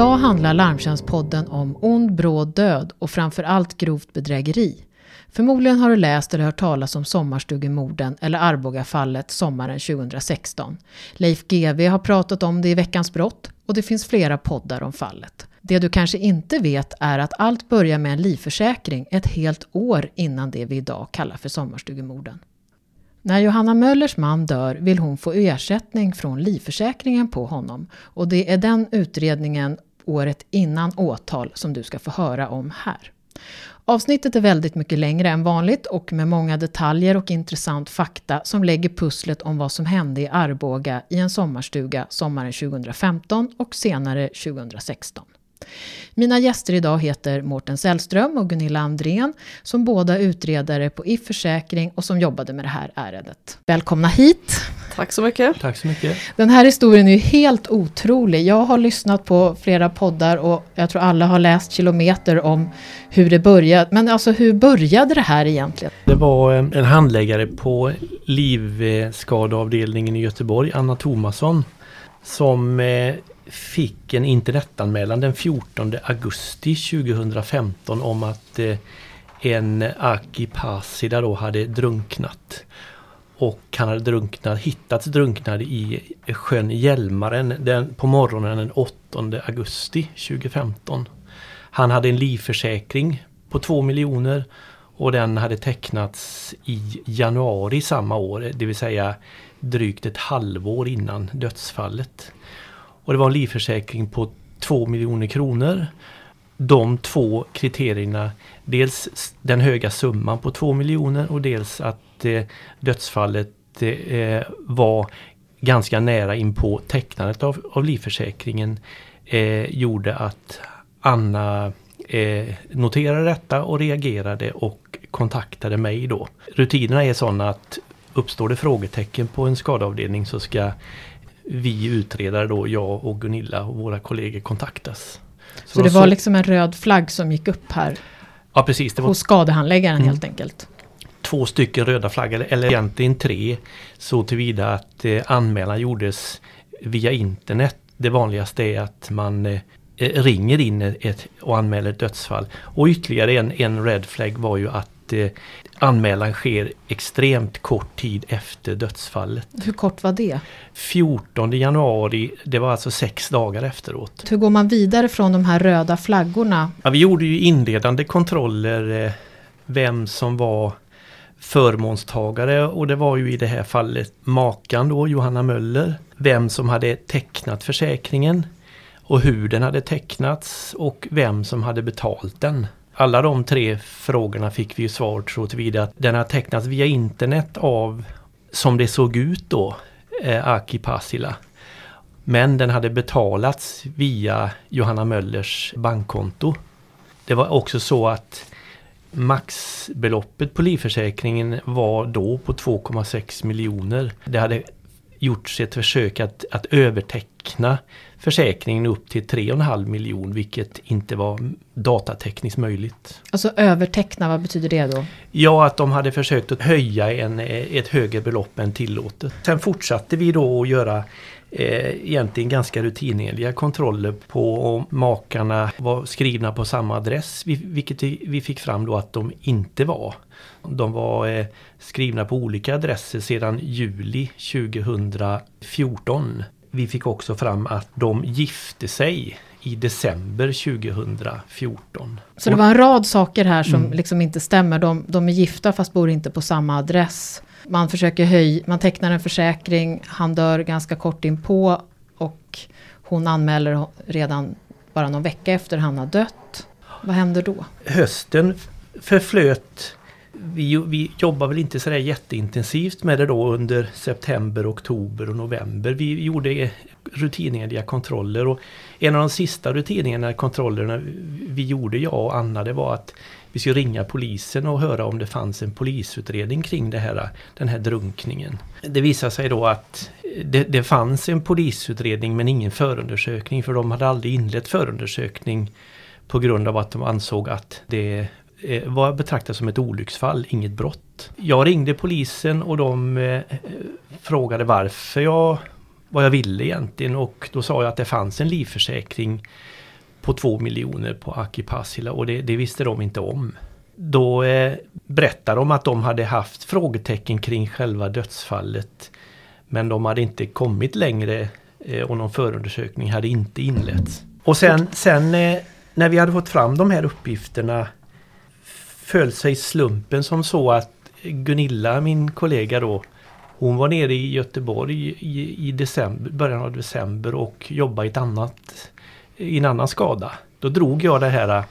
Idag handlar Larmtjänstpodden om ond bråd död och framförallt grovt bedrägeri. Förmodligen har du läst eller hört talas om sommarstugemorden eller Arbogafallet sommaren 2016. Leif GW har pratat om det i Veckans brott och det finns flera poddar om fallet. Det du kanske inte vet är att allt börjar med en livförsäkring ett helt år innan det vi idag kallar för sommarstugemorden. När Johanna Möllers man dör vill hon få ersättning från livförsäkringen på honom och det är den utredningen året innan åtal som du ska få höra om här. Avsnittet är väldigt mycket längre än vanligt och med många detaljer och intressant fakta som lägger pusslet om vad som hände i Arboga i en sommarstuga sommaren 2015 och senare 2016. Mina gäster idag heter Mårten Sällström och Gunilla Andrén som båda utredare på If Försäkring och som jobbade med det här ärendet. Välkomna hit! Tack så mycket! Tack så mycket! Den här historien är ju helt otrolig. Jag har lyssnat på flera poddar och jag tror alla har läst kilometer om hur det började. Men alltså hur började det här egentligen? Det var eh, en handläggare på livskadeavdelningen i Göteborg, Anna Thomasson, som eh, fick en internetanmälan den 14 augusti 2015 om att eh, en Aki Passida då hade drunknat. Och han hade drunknat, hittats drunknad i sjön Hjälmaren den, på morgonen den 8 augusti 2015. Han hade en livförsäkring på 2 miljoner och den hade tecknats i januari samma år, det vill säga drygt ett halvår innan dödsfallet. Och det var en livförsäkring på 2 miljoner kronor. De två kriterierna, dels den höga summan på 2 miljoner och dels att eh, dödsfallet eh, var ganska nära in på tecknandet av, av livförsäkringen eh, gjorde att Anna eh, noterade detta och reagerade och kontaktade mig då. Rutinerna är sådana att uppstår det frågetecken på en skadeavdelning så ska vi utredare då, jag och Gunilla och våra kollegor kontaktas. Så, så det var så... liksom en röd flagg som gick upp här? Ja precis. Det var... Hos skadehandläggaren mm. helt enkelt? Två stycken röda flaggor, eller egentligen tre. Så tillvida att eh, anmälan gjordes via internet. Det vanligaste är att man eh, ringer in ett, och anmäler ett dödsfall. Och ytterligare en, en red flag var ju att eh, anmälan sker extremt kort tid efter dödsfallet. Hur kort var det? 14 januari, det var alltså sex dagar efteråt. Hur går man vidare från de här röda flaggorna? Ja, vi gjorde ju inledande kontroller eh, vem som var förmånstagare och det var ju i det här fallet makan då, Johanna Möller. Vem som hade tecknat försäkringen och hur den hade tecknats och vem som hade betalt den alla de tre frågorna fick vi ju svar så tillvida att den har tecknats via internet av, som det såg ut då, eh, Aki Pasila. Men den hade betalats via Johanna Möllers bankkonto. Det var också så att maxbeloppet på livförsäkringen var då på 2,6 miljoner. Det hade gjorts ett försök att, att överteckna försäkringen upp till 3,5 miljon vilket inte var datatekniskt möjligt. Alltså överteckna, vad betyder det då? Ja, att de hade försökt att höja en, ett högre belopp än tillåtet. Sen fortsatte vi då att göra egentligen ganska rutinenliga kontroller på om makarna var skrivna på samma adress, vilket vi fick fram då att de inte var. De var eh, skrivna på olika adresser sedan juli 2014. Vi fick också fram att de gifte sig i december 2014. Så det var en rad saker här som mm. liksom inte stämmer. De, de, är gifta fast bor inte på samma adress. Man försöker höja, man tecknar en försäkring, han dör ganska kort inpå och hon anmäler redan bara någon vecka efter han har dött. Vad händer då? Hösten förflöt vi, vi jobbar väl inte sådär jätteintensivt med det då under september, oktober och november. Vi gjorde rutinenliga kontroller och en av de sista rutinenliga kontrollerna vi gjorde, jag och Anna, det var att vi skulle ringa polisen och höra om det fanns en polisutredning kring det här, den här drunkningen. Det visade sig då att det, det fanns en polisutredning men ingen förundersökning för de hade aldrig inlett förundersökning på grund av att de ansåg att det eh, var betraktat som ett olycksfall, inget brott. Jag ringde polisen och de eh, frågade varför jag, vad jag ville egentligen och då sa jag att det fanns en livförsäkring på två miljoner på Aki Passila och det, det, visste de inte om. Då eh, berättade de att de hade haft frågetecken kring själva dödsfallet. Men de hade inte kommit längre eh, och någon förundersökning hade inte inletts. Och sen, sen eh, när vi hade fått fram de här uppgifterna föll sig slumpen som så att Gunilla, min kollega då, hon var nere i Göteborg i, i december, början av december och jobbade i, ett annat, i en annan skada. Då drog jag det här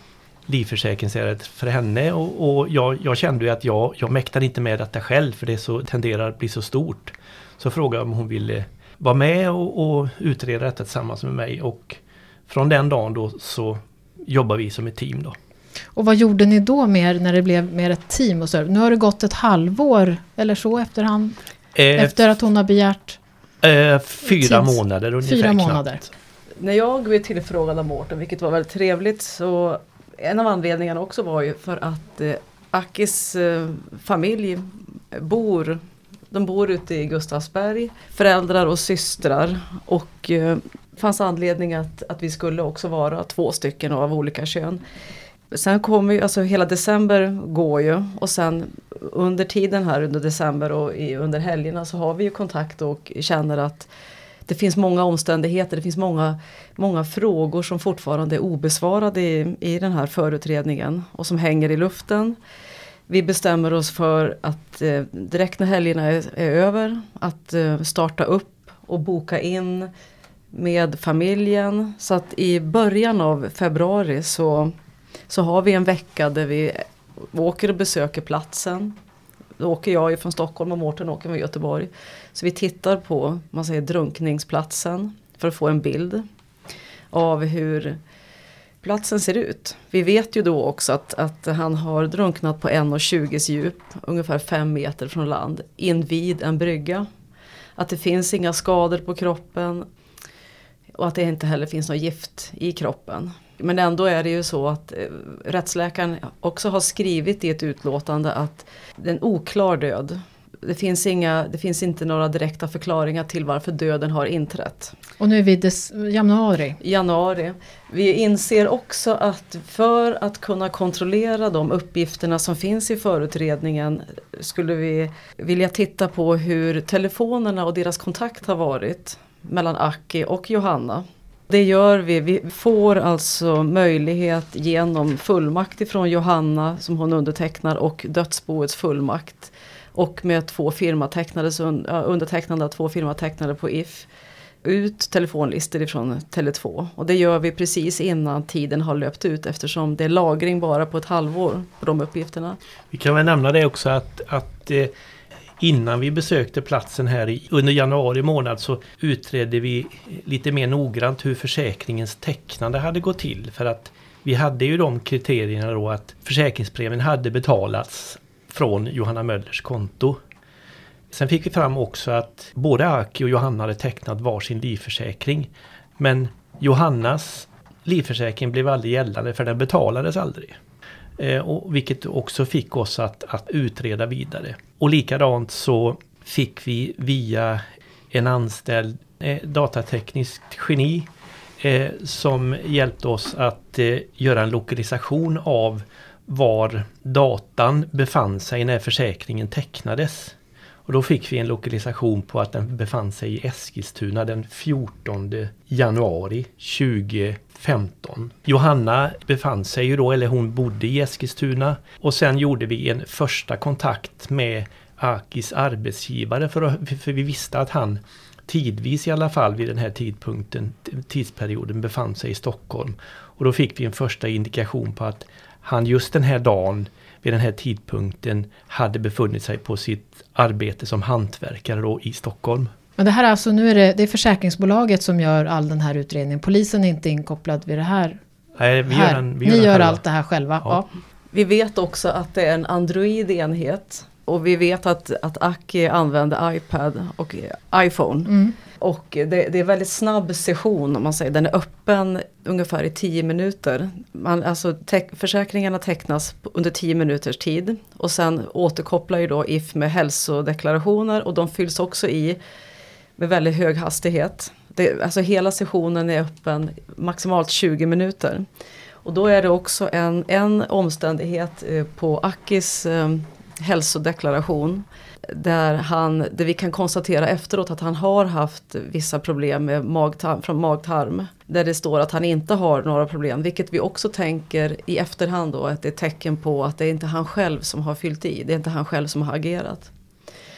livförsäkringsärendet för henne och, och jag, jag, kände ju att jag, jag mäktade inte med detta själv för det så, tenderar att bli så stort. Så frågade jag om hon ville vara med och, och utreda detta tillsammans med mig och från den dagen då så jobbar vi som ett team då. Och vad gjorde ni då mer när det blev mer ett team? Och så? Nu har det gått ett halvår eller så efterhand? Eh, efter att hon har begärt? Eh, fyra månader ungefär. Fyra månader. Knappt. När jag blev tillfrågad av Mårten, vilket var väldigt trevligt, så en av anledningarna också var ju för att eh, Akis eh, familj bor de bor ute i Gustavsberg, föräldrar och systrar och eh, fanns anledning att, att vi skulle också vara två stycken av olika kön. Sen kommer ju, alltså hela december går ju och sen under tiden här under december och i, under helgerna så har vi ju kontakt och känner att det finns många omständigheter, det finns många, många frågor som fortfarande är obesvarade i, i den här förutredningen och som hänger i luften. Vi bestämmer oss för att eh, direkt när helgerna är, är över att eh, starta upp och boka in med familjen. Så att i början av februari så, så har vi en vecka där vi åker och besöker platsen. Då åker jag från Stockholm och Mårten åker från Göteborg. Så vi tittar på man säger, drunkningsplatsen för att få en bild av hur platsen ser ut. Vi vet ju då också att, att han har drunknat på 1,20 djup, ungefär 5 meter från land, invid en brygga. Att det finns inga skador på kroppen och att det inte heller finns något gift i kroppen. Men ändå är det ju så att eh, rättsläkaren också har skrivit i ett utlåtande att det är en oklar död. Det finns, inga, det finns inte några direkta förklaringar till varför döden har inträtt. Och nu är vi i januari. Januari. Vi inser också att för att kunna kontrollera de uppgifterna som finns i förutredningen skulle vi vilja titta på hur telefonerna och deras kontakt har varit mellan Aki och Johanna. Det gör vi. Vi får alltså möjlighet genom fullmakt ifrån Johanna som hon undertecknar och dödsboets fullmakt. Och med två firmatecknade, undertecknande av två firmatecknade på If ut telefonlistor ifrån Tele2. Och det gör vi precis innan tiden har löpt ut eftersom det är lagring bara på ett halvår på de uppgifterna. Vi kan väl nämna det också att, att eh, Innan vi besökte platsen här i, under januari månad så utredde vi lite mer noggrant hur försäkringens tecknande hade gått till. För att vi hade ju de kriterierna då att försäkringspremien hade betalats från Johanna Möllers konto. Sen fick vi fram också att både Aki och Johanna hade tecknat varsin livförsäkring. Men Johannas livförsäkring blev aldrig gällande för den betalades aldrig. Eh, och vilket också fick oss att, att utreda vidare. Och likadant så fick vi via en anställd eh, datatekniskt geni eh, som hjälpte oss att eh, göra en lokalisation av var datan befann sig när försäkringen tecknades. Och då fick vi en lokalisation på att den befann sig i Eskilstuna den 14 januari 2015. Johanna befann sig ju då, eller hon bodde i Eskilstuna. Och sen gjorde vi en första kontakt med Akis arbetsgivare för, att, för vi visste att han tidvis i alla fall vid den här tidpunkten, tidsperioden befann sig i Stockholm. Och då fick vi en första indikation på att han just den här dagen vid den här tidpunkten hade befunnit sig på sitt arbete som hantverkare då i Stockholm. Men det här är alltså, nu är det, det är försäkringsbolaget som gör all den här utredningen. Polisen är inte inkopplad vid det här. Nej, vi gör den, vi Ni gör allt det här själva. Ja. Ja. Vi vet också att det är en Android-enhet. Och vi vet att, att Aki använder iPad och iPhone. Mm. Och det, det, är väldigt snabb session om man säger. Den är öppen ungefär i 10 minuter. Man, alltså te försäkringarna tecknas under 10 minuters tid. Och sen återkopplar ju då If med hälsodeklarationer och de fylls också i med väldigt hög hastighet. Det, alltså hela sessionen är öppen maximalt 20 minuter. Och då är det också en, en omständighet eh, på Akis eh, hälsodeklaration där, han, där vi kan konstatera efteråt att han har haft vissa problem med magtarm, från magtarm. Där det står att han inte har några problem, vilket vi också tänker i efterhand då att det är tecken på att det är inte han själv som har fyllt i, det är inte han själv som har agerat.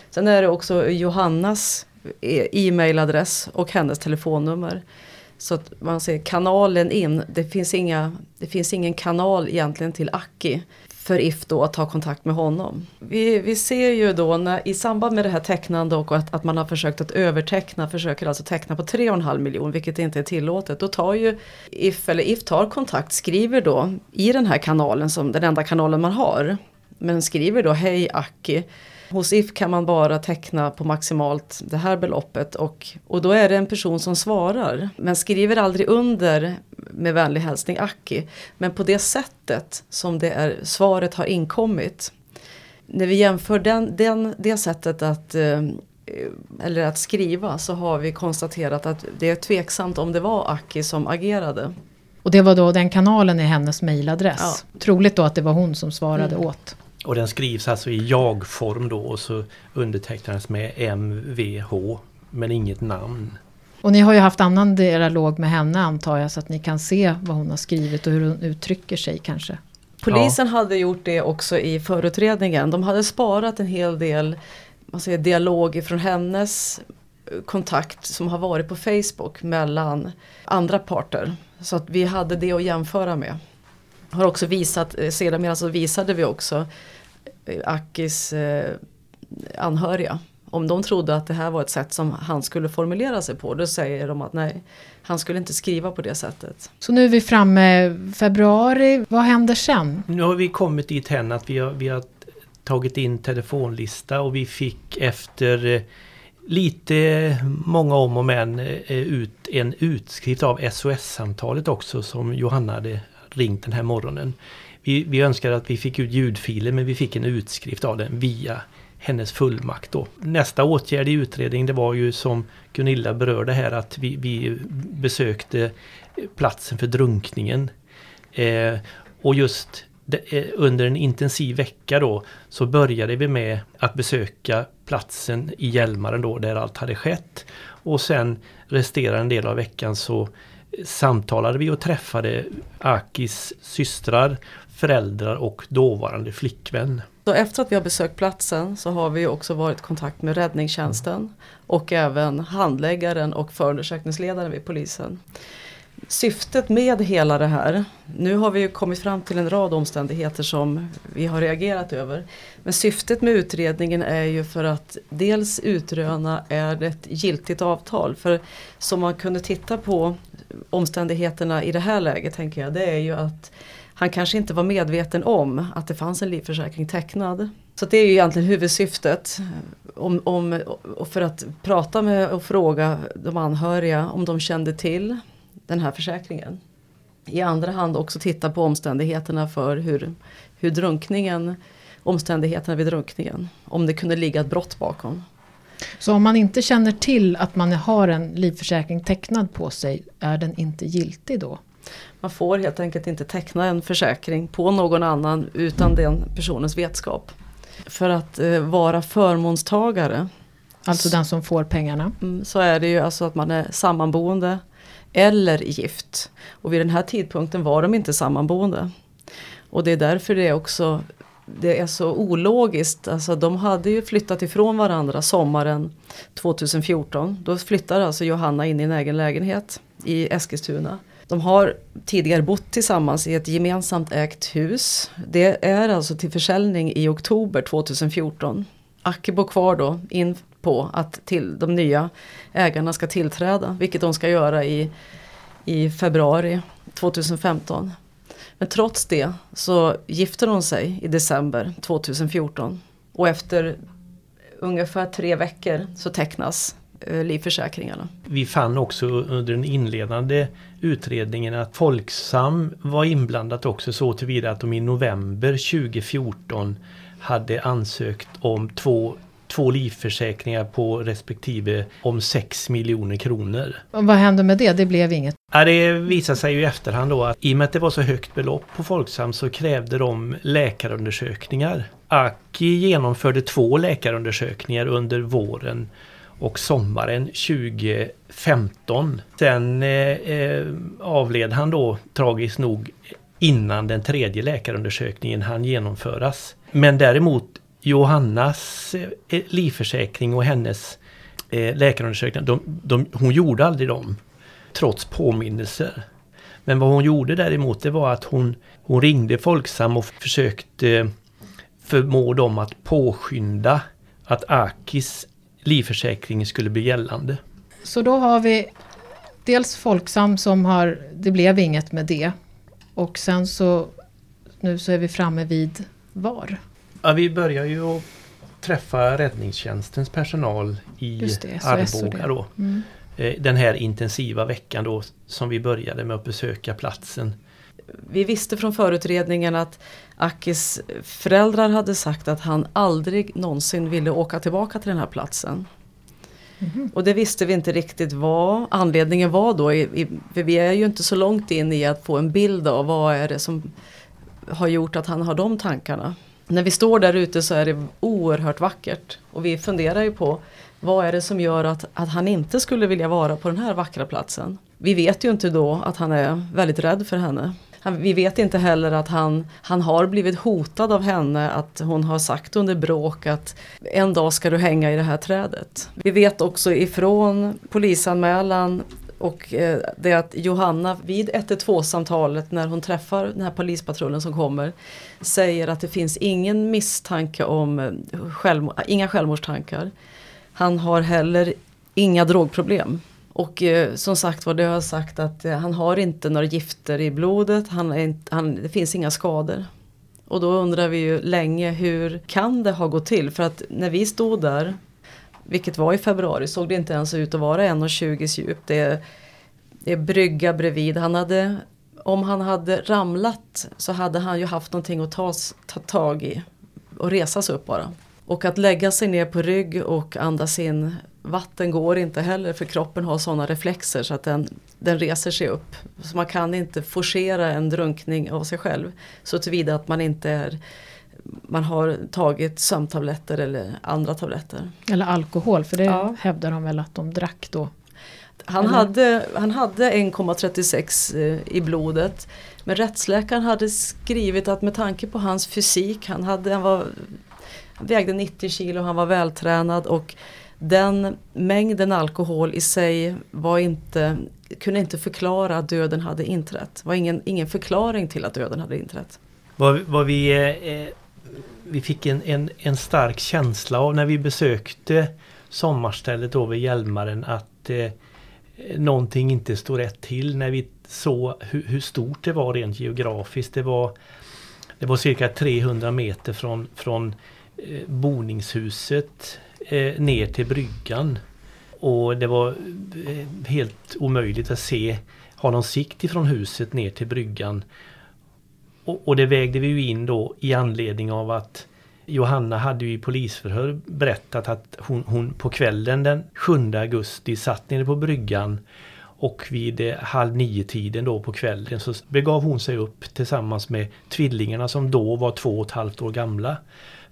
Sen är det också Johannas e- e-mailadress och hennes telefonnummer. Så att man ser kanalen in, det finns, inga, det finns ingen kanal egentligen till Aki för If då att ta kontakt med honom. Vi, vi ser ju då när, i samband med det här tecknande och att, att man har försökt att överteckna, försöker alltså teckna på 3,5 miljoner vilket inte är tillåtet. Då tar ju If, eller If tar kontakt, skriver då i den här kanalen som den enda kanalen man har. Men skriver då hej Aki Hos If kan man bara teckna på maximalt det här beloppet och, och då är det en person som svarar. Men skriver aldrig under med vänlig hälsning Aki. Men på det sättet som det är, svaret har inkommit. När vi jämför den, den, det sättet att eh, eller att skriva så har vi konstaterat att det är tveksamt om det var Aki som agerade. Och det var då den kanalen i hennes mejladress. Ja. Troligt då att det var hon som svarade mm. åt. Och den skrivs alltså i jag-form då och så undertecknas med MVH men inget namn. Och ni har ju haft annan dialog med henne antar jag så att ni kan se vad hon har skrivit och hur hon uttrycker sig kanske. Polisen ja. hade gjort det också i förutredningen. De hade sparat en hel del man säger, dialog från hennes kontakt som har varit på Facebook mellan andra parter. Så att vi hade det att jämföra med har också visat, eh, sedermera så visade vi också eh, Akis eh, anhöriga. Om de trodde att det här var ett sätt som han skulle formulera sig på, då säger de att nej, han skulle inte skriva på det sättet. Så nu är vi framme februari, vad händer sen? Nu har vi kommit dit hen att vi har, vi har tagit in telefonlista och vi fick efter lite många om och men ut en utskrift av SOS-samtalet också som Johanna hade ringt den här morgonen. Vi, vi önskar att vi fick ut ljudfilen men vi fick en utskrift av den via hennes fullmakt. Då. Nästa åtgärd i utredningen det var ju som Gunilla berörde här att vi, vi besökte platsen för drunkningen. Eh, och just det, eh, under en intensiv vecka då så började vi med att besöka platsen i Hjälmaren då där allt hade skett. Och sen resterande del av veckan så samtalade vi och träffade Akis systrar, föräldrar och dåvarande flickvän. Så efter att vi har besökt platsen så har vi också varit i kontakt med räddningstjänsten och även handläggaren och förundersökningsledaren vid polisen. Syftet med hela det här, nu har vi ju kommit fram till en rad omständigheter som vi har reagerat över. Men syftet med utredningen är ju för att dels utröna är det ett giltigt avtal. För som man kunde titta på omständigheterna i det här läget tänker jag, det är ju att han kanske inte var medveten om att det fanns en livförsäkring tecknad. Så det är ju egentligen huvudsyftet. Om, om, för att prata med och fråga de anhöriga om de kände till den här försäkringen. I andra hand också titta på omständigheterna för hur, hur drunkningen, omständigheterna vid drunkningen. Om det kunde ligga ett brott bakom. Så om man inte känner till att man har en livförsäkring tecknad på sig, är den inte giltig då? Man får helt enkelt inte teckna en försäkring på någon annan utan den personens vetskap. För att eh, vara förmånstagare. Alltså den som får pengarna? Mm, så är det ju alltså att man är sammanboende eller gift. Och vid den här tidpunkten var de inte sammanboende. Och det är därför det också det är så ologiskt. Alltså, de hade ju flyttat ifrån varandra sommaren 2014. Då flyttade alltså Johanna in i en egen lägenhet i Eskilstuna. De har tidigare bott tillsammans i ett gemensamt ägt hus. Det är alltså till försäljning i oktober 2014. Acke bor kvar då in på att till de nya ägarna ska tillträda, vilket de ska göra i, i februari 2015. Men trots det så gifter hon sig i december 2014 och efter ungefär tre veckor så tecknas eh, livförsäkringarna. Vi fann också under den inledande utredningen att Folksam var inblandat också så tillvida att de i november 2014 hade ansökt om två två livförsäkringar på respektive om 6 miljoner kronor. Och vad hände med det? Det blev inget? Ja, det visade sig ju i efterhand då att i och med att det var så högt belopp på Folksam så krävde de läkarundersökningar. Aki genomförde två läkarundersökningar under våren och sommaren 2015. Sen eh, eh, avled han då tragiskt nog innan den tredje läkarundersökningen hann genomföras. Men däremot Johannas eh, eh, livförsäkring och hennes eh, läkarundersökningar, de, de, hon gjorde aldrig dem. Trots påminnelser. Men vad hon gjorde däremot det var att hon, hon ringde Folksam och försökte förmå dem att påskynda att Akis livförsäkring skulle bli gällande. Så då har vi dels Folksam som har, det blev inget med det. Och sen så, nu så är vi framme vid VAR. Ja, vi börjar ju att träffa räddningstjänstens personal i det, Arboga då. Mm. Eh, den här intensiva veckan då som vi började med att besöka platsen. Vi visste från förutredningen att Akis föräldrar hade sagt att han aldrig någonsin ville åka tillbaka till den här platsen. Mm. Och det visste vi inte riktigt vad anledningen var då. för vi är ju inte så långt in i att få en bild av vad är det som har gjort att han har de tankarna. När vi står där ute så är det oerhört vackert. Och vi funderar ju på vad är det som gör att, att han inte skulle vilja vara på den här vackra platsen. Vi vet ju inte då att han är väldigt rädd för henne. Han, vi vet inte heller att han, han har blivit hotad av henne, att hon har sagt under bråk att en dag ska du hänga i det här trädet. Vi vet också ifrån polisanmälan och eh, det att Johanna vid 112 samtalet när hon träffar den här polispatrullen som kommer säger att det finns ingen misstanke om eh, inga självmordstankar. Han har heller inga drogproblem. Och eh, som sagt var, det har sagt att eh, han har inte några gifter i blodet, han inte, han, det finns inga skador. Och då undrar vi ju länge hur kan det ha gått till? För att när vi stod där, vilket var i februari, såg det inte ens ut att vara 1,20 djup. Det är, det är brygga bredvid. Han hade, om han hade ramlat så hade han ju haft någonting att ta, ta tag i och resa sig upp bara. Och att lägga sig ner på rygg och andas in vatten går inte heller för kroppen har sådana reflexer så att den, den reser sig upp. Så man kan inte forcera en drunkning av sig själv. Så tillvida att man inte är man har tagit sömntabletter eller andra tabletter. Eller alkohol för det ja. hävdar de väl att de drack då? Han hade, han hade 1,36 eh, i blodet. Men rättsläkaren hade skrivit att med tanke på hans fysik, han, hade, han, var, han vägde 90 kilo, han var vältränad och den mängden alkohol i sig var inte, kunde inte förklara att döden hade inträtt. Det var ingen, ingen förklaring till att döden hade inträtt. Vad, vad vi, eh, vi fick en, en, en stark känsla av när vi besökte sommarstället då vid Hjälmaren att eh, någonting inte stod rätt till när vi såg hur, hur, stort det var rent geografiskt. Det var, det var cirka 300 meter från, från eh, boningshuset eh, ner till bryggan. Och det var eh, helt omöjligt att se, ha någon sikt ifrån huset ner till bryggan. Och, och det vägde vi ju in då i anledning av att Johanna hade ju i polisförhör berättat att hon, hon på kvällen den 7 augusti satt nere på bryggan och vid eh, halv nio tiden då på kvällen så begav hon sig upp tillsammans med tvillingarna som då var två och ett halvt år gamla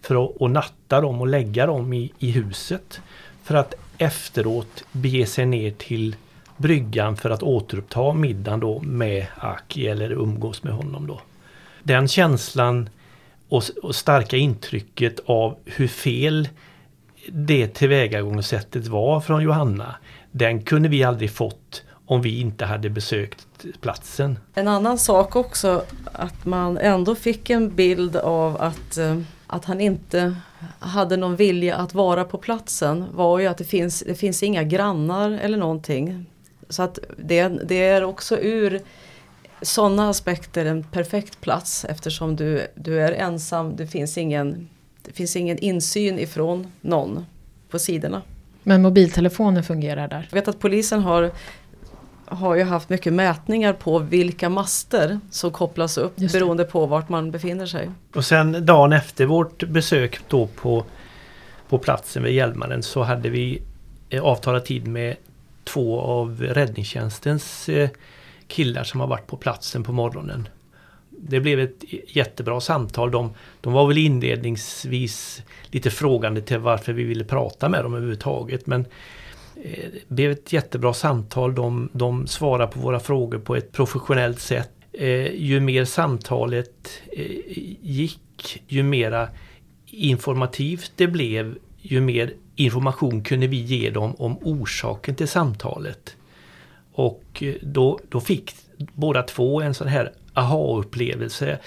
för att, att natta dem och lägga dem i, i huset. För att efteråt bege sig ner till bryggan för att återuppta middagen då med Aki eller umgås med honom då. Den känslan och, och starka intrycket av hur fel det tillvägagångssättet var från Johanna. Den kunde vi aldrig fått om vi inte hade besökt platsen. En annan sak också att man ändå fick en bild av att eh, att han inte hade någon vilja att vara på platsen var ju att det finns, det finns inga grannar eller någonting. Så att det, det är också ur sådana aspekter en perfekt plats eftersom du, du är ensam, det finns, ingen, det finns ingen insyn ifrån någon på sidorna. Men mobiltelefonen fungerar där? Jag vet att polisen har har ju haft mycket mätningar på vilka master som kopplas upp beroende på vart man befinner sig. Och sen dagen efter vårt besök då på på platsen vid Hjälmaren så hade vi eh, avtalat tid med två av räddningstjänstens eh, killar som har varit på platsen på morgonen. Det blev ett jättebra samtal. De, de var väl inledningsvis lite frågande till varför vi ville prata med dem överhuvudtaget. Men eh, det blev ett jättebra samtal. De, de svarade på våra frågor på ett professionellt sätt. Eh, ju mer samtalet eh, gick, ju mera informativt det blev, ju mer information kunde vi ge dem om orsaken till samtalet. Och då, då fick båda två en sån här aha-upplevelse.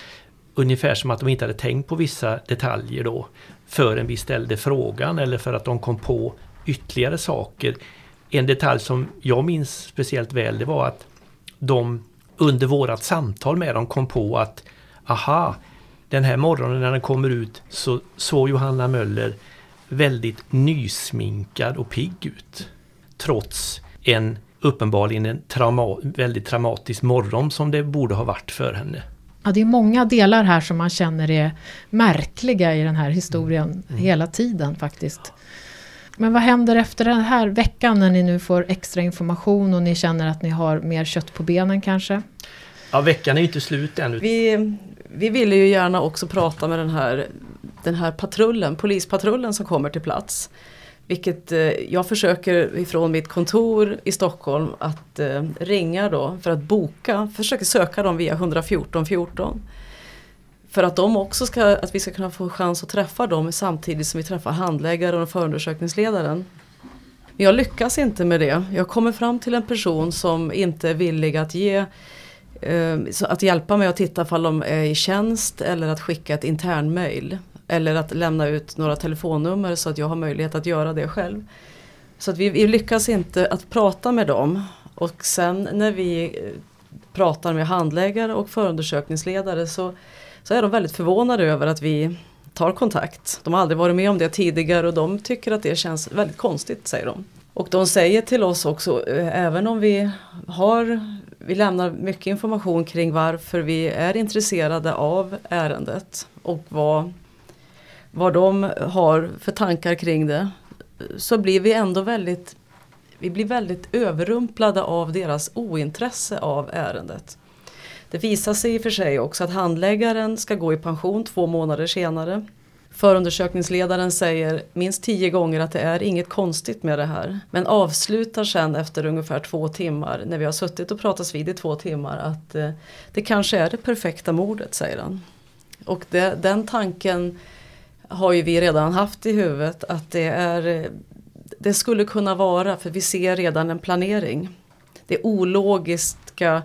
Ungefär som att de inte hade tänkt på vissa detaljer då. Förrän vi ställde frågan eller för att de kom på ytterligare saker. En detalj som jag minns speciellt väl det var att de under vårat samtal med dem kom på att aha, den här morgonen när den kommer ut så såg Johanna Möller väldigt nysminkad och pigg ut. Trots en uppenbarligen en trauma, väldigt traumatisk morgon som det borde ha varit för henne. Ja, det är många delar här som man känner är märkliga i den här historien mm. mm. hela tiden faktiskt. Men vad händer efter den här veckan när ni nu får extra information och ni känner att ni har mer kött på benen kanske? Ja, veckan är ju inte slut ännu. Vi, vi ville ju gärna också prata med den här, den här patrullen, polispatrullen som kommer till plats. Vilket eh, jag försöker ifrån mitt kontor i Stockholm att eh, ringa då för att boka, försöker söka dem via 114 14. För att de också ska, att vi ska kunna få chans att träffa dem samtidigt som vi träffar handläggaren och förundersökningsledaren. Men jag lyckas inte med det. Jag kommer fram till en person som inte är villig att ge eh, att hjälpa mig att titta ifall de är i tjänst eller att skicka ett internmail. Eller att lämna ut några telefonnummer så att jag har möjlighet att göra det själv. Så att vi, vi lyckas inte att prata med dem. Och sen när vi eh, pratar med handläggare och förundersökningsledare så, så är de väldigt förvånade över att vi tar kontakt. De har aldrig varit med om det tidigare och de tycker att det känns väldigt konstigt säger de. Och de säger till oss också, eh, även om vi har, vi lämnar mycket information kring varför vi är intresserade av ärendet och vad vad de har för tankar kring det så blir vi ändå väldigt vi blir väldigt överrumplade av deras ointresse av ärendet. Det visar sig i och för sig också att handläggaren ska gå i pension två månader senare. Förundersökningsledaren säger minst tio gånger att det är inget konstigt med det här. Men avslutar sen efter ungefär två timmar, när vi har suttit och pratats vid i två timmar, att eh, det kanske är det perfekta mordet, säger han. Och det, den tanken har ju vi redan haft i huvudet att det är det skulle kunna vara, för vi ser redan en planering. Det ologiska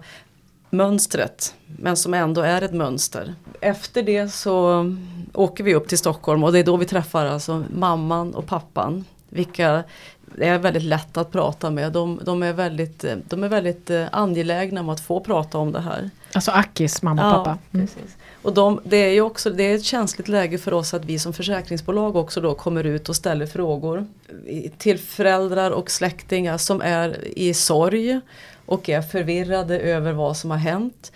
mönstret, men som ändå är ett mönster. Efter det så åker vi upp till Stockholm och det är då vi träffar alltså mamman och pappan. Vilka är väldigt lätt att prata med. De, de, är, väldigt, de är väldigt eh, angelägna om att få prata om det här. Alltså Akis mamma och ja, pappa. Mm. Precis. Och de, det är ju också det är ett känsligt läge för oss att vi som försäkringsbolag också då kommer ut och ställer frågor till föräldrar och släktingar som är i sorg och är förvirrade över vad som har hänt.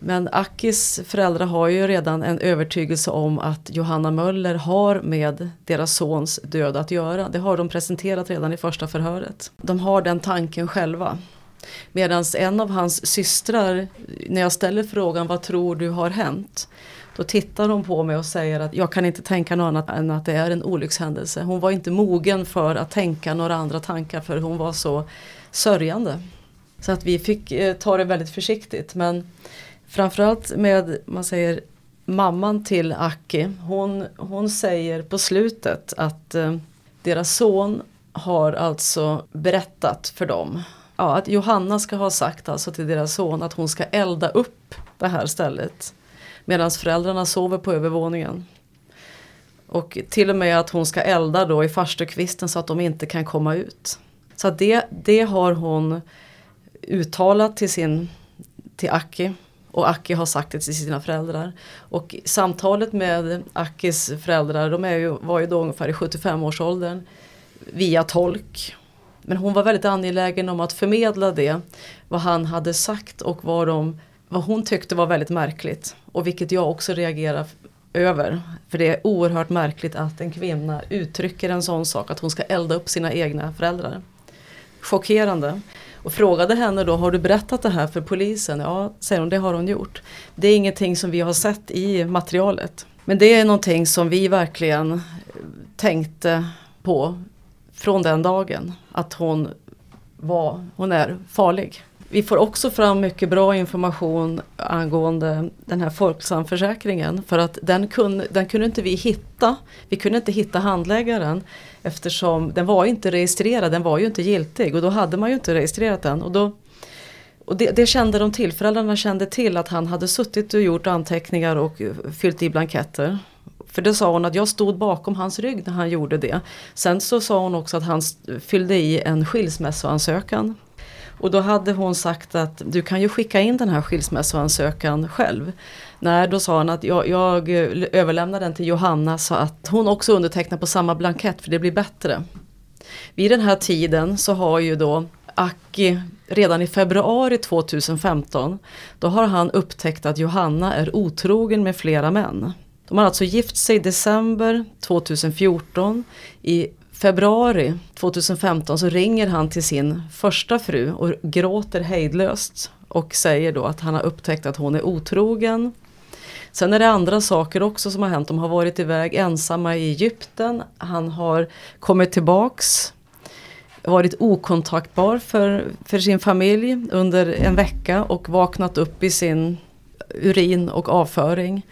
Men Akis föräldrar har ju redan en övertygelse om att Johanna Möller har med deras sons död att göra. Det har de presenterat redan i första förhöret. De har den tanken själva. Medan en av hans systrar, när jag ställer frågan vad tror du har hänt? Då tittar hon på mig och säger att jag kan inte tänka något annat än att det är en olyckshändelse. Hon var inte mogen för att tänka några andra tankar för hon var så sörjande. Så att vi fick eh, ta det väldigt försiktigt men framförallt med, man säger mamman till Aki, hon, hon säger på slutet att eh, deras son har alltså berättat för dem ja, att Johanna ska ha sagt alltså till deras son att hon ska elda upp det här stället. Medan föräldrarna sover på övervåningen. Och till och med att hon ska elda då i farstukvisten så att de inte kan komma ut. Så det, det har hon uttalat till, sin, till Aki. Och Aki har sagt det till sina föräldrar. Och samtalet med Akis föräldrar, de är ju, var ju då ungefär i 75-årsåldern. Via tolk. Men hon var väldigt angelägen om att förmedla det, vad han hade sagt och vad, de, vad hon tyckte var väldigt märkligt. Och vilket jag också reagerar över. För det är oerhört märkligt att en kvinna uttrycker en sån sak, att hon ska elda upp sina egna föräldrar. Chockerande. Och frågade henne då, har du berättat det här för polisen? Ja, säger hon, det har hon gjort. Det är ingenting som vi har sett i materialet. Men det är någonting som vi verkligen tänkte på från den dagen. Att hon, var, hon är farlig. Vi får också fram mycket bra information angående den här Folksamförsäkringen för att den kunde, den kunde inte vi hitta. Vi kunde inte hitta handläggaren eftersom den var inte registrerad, den var ju inte giltig och då hade man ju inte registrerat den. Och, då, och det, det kände de till, föräldrarna kände till att han hade suttit och gjort anteckningar och fyllt i blanketter. För det sa hon att jag stod bakom hans rygg när han gjorde det. Sen så sa hon också att han fyllde i en skilsmässoansökan och då hade hon sagt att du kan ju skicka in den här skilsmässoansökan själv. Nej, då sa han att jag, jag eh, överlämnar den till Johanna så att hon också undertecknar på samma blankett för det blir bättre. Vid den här tiden så har ju då Aki redan i februari 2015 då har han upptäckt att Johanna är otrogen med flera män. De har alltså gift sig i december 2014. I februari 2015 så ringer han till sin första fru och gråter hejdlöst och säger då att han har upptäckt att hon är otrogen. Sen är det andra saker också som har hänt. De har varit iväg ensamma i Egypten. Han har kommit tillbaks varit okontaktbar för, för sin familj under en vecka och vaknat upp i sin urin och avföring.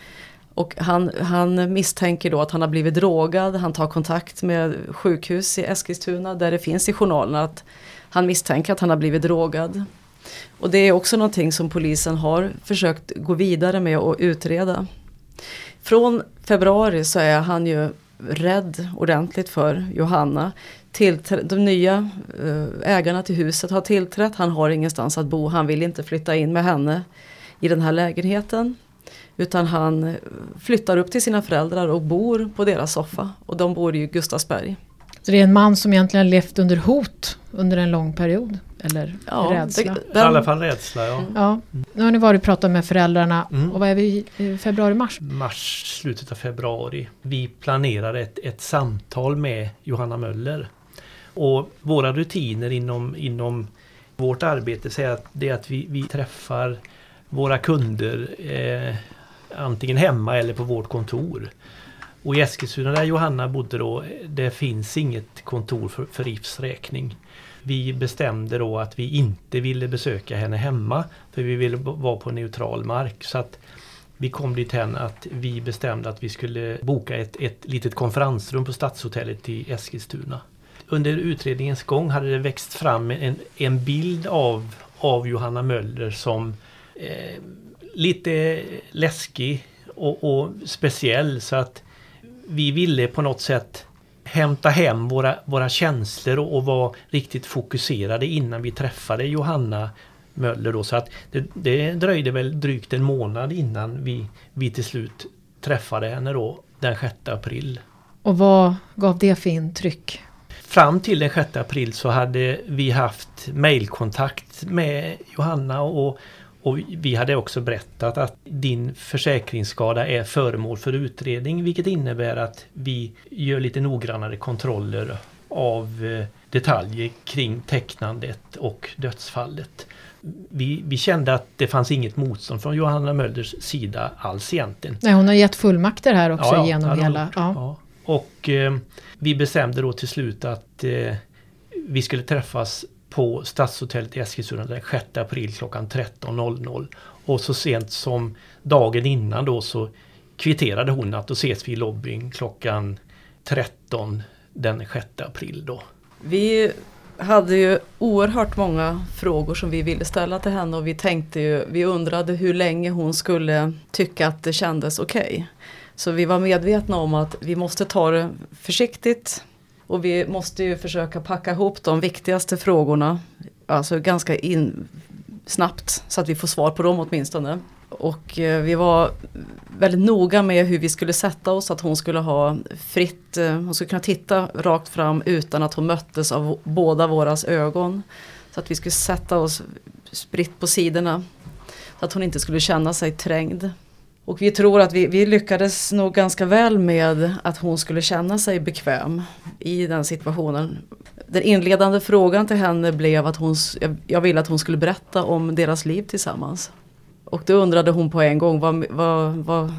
Och han, han misstänker då att han har blivit drogad. Han tar kontakt med sjukhus i Eskilstuna där det finns i journalerna att han misstänker att han har blivit drogad. Och det är också någonting som polisen har försökt gå vidare med och utreda. Från februari så är han ju rädd ordentligt för Johanna. Tillträ de nya eh, ägarna till huset har tillträtt, han har ingenstans att bo, han vill inte flytta in med henne i den här lägenheten. Utan han flyttar upp till sina föräldrar och bor på deras soffa. Och de bor i Gustavsberg. Så det är en man som egentligen levt under hot under en lång period? Eller ja, rädsla? Det, den, I alla fall rädsla, ja. ja. Nu har ni varit och pratat med föräldrarna. Mm. Och vad är vi i februari, mars? Mars, slutet av februari. Vi planerar ett, ett samtal med Johanna Möller. Och våra rutiner inom, inom vårt arbete säger att det är att vi, vi träffar våra kunder eh, antingen hemma eller på vårt kontor. Och i Eskilstuna där Johanna bodde då, det finns inget kontor för, för RIFs räkning. Vi bestämde då att vi inte ville besöka henne hemma för vi ville vara på neutral mark. Så att vi kom dit hen att vi bestämde att vi skulle boka ett, ett litet konferensrum på Stadshotellet i Eskilstuna. Under utredningens gång hade det växt fram en, en bild av, av Johanna Möller som eh, lite läskig och, och, speciell så att vi ville på något sätt hämta hem våra, våra känslor och, och vara riktigt fokuserade innan vi träffade Johanna Möller då. Så att det, det dröjde väl drygt en månad innan vi, vi till slut träffade henne då den 6 april. Och vad gav det för intryck? Fram till den 6 april så hade vi haft mailkontakt med Johanna och och vi hade också berättat att din försäkringsskada är föremål för utredning vilket innebär att vi gör lite noggrannare kontroller av eh, detaljer kring tecknandet och dödsfallet. Vi, vi, kände att det fanns inget motstånd från Johanna Mölders sida alls egentligen. Nej, hon har gett fullmakter här också ja, genom hela... Ja. ja. Och eh, vi bestämde då till slut att eh, vi skulle träffas på Stadshotellet i Eskilstuna den 6 april klockan 13.00. Och så sent som dagen innan då så kvitterade hon att då ses vi i lobbyn klockan 13 den 6 april då. Vi hade ju oerhört många frågor som vi ville ställa till henne och vi tänkte ju, vi undrade hur länge hon skulle tycka att det kändes okej. Okay. Så vi var medvetna om att vi måste ta det försiktigt. Och vi måste ju försöka packa ihop de viktigaste frågorna, alltså ganska in, snabbt så att vi får svar på dem åtminstone. Och eh, vi var väldigt noga med hur vi skulle sätta oss, att hon skulle ha fritt, eh, hon skulle kunna titta rakt fram utan att hon möttes av båda våras ögon. Så att vi skulle sätta oss spritt på sidorna. Så att hon inte skulle känna sig trängd. Och vi tror att vi, vi lyckades nog ganska väl med att hon skulle känna sig bekväm i den situationen. Den inledande frågan till henne blev att hon, jag ville att hon skulle berätta om deras liv tillsammans. Och då undrade hon på en gång vad, vad, vad,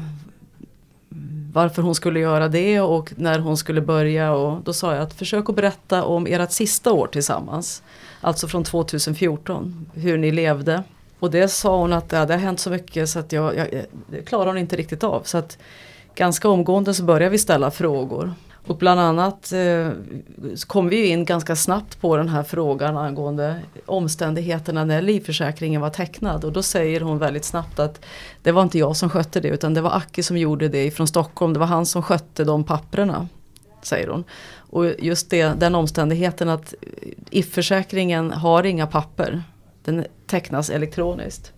varför hon skulle göra det och när hon skulle börja. Och då sa jag att försök att berätta om ert sista år tillsammans. Alltså från 2014, hur ni levde. Och det sa hon att det hade hänt så mycket så att jag, jag, det klarar hon inte riktigt av. Så att ganska omgående så började vi ställa frågor. Och bland annat eh, kom vi in ganska snabbt på den här frågan angående omständigheterna när livförsäkringen var tecknad. Och då säger hon väldigt snabbt att det var inte jag som skötte det utan det var Aki som gjorde det från Stockholm. Det var han som skötte de papprena. Säger hon. Och just det, den omständigheten att if-försäkringen har inga papper. Den tecknas elektroniskt.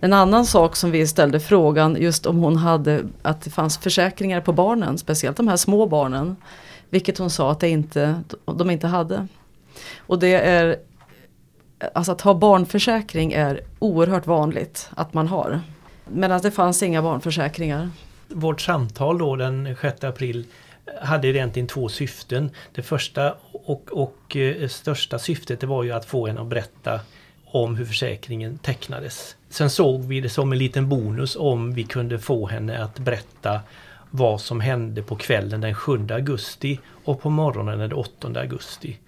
En annan sak som vi ställde frågan just om hon hade att det fanns försäkringar på barnen, speciellt de här små barnen. Vilket hon sa att det inte, de inte hade. Och det är, alltså att ha barnförsäkring är oerhört vanligt att man har. Medan det fanns inga barnförsäkringar. Vårt samtal då den 6 april hade egentligen två syften. Det första och, och eh, största syftet det var ju att få henne att berätta om hur försäkringen tecknades. Sen såg vi det som en liten bonus om vi kunde få henne att berätta vad som hände på kvällen den 7 augusti och på morgonen den 8 augusti.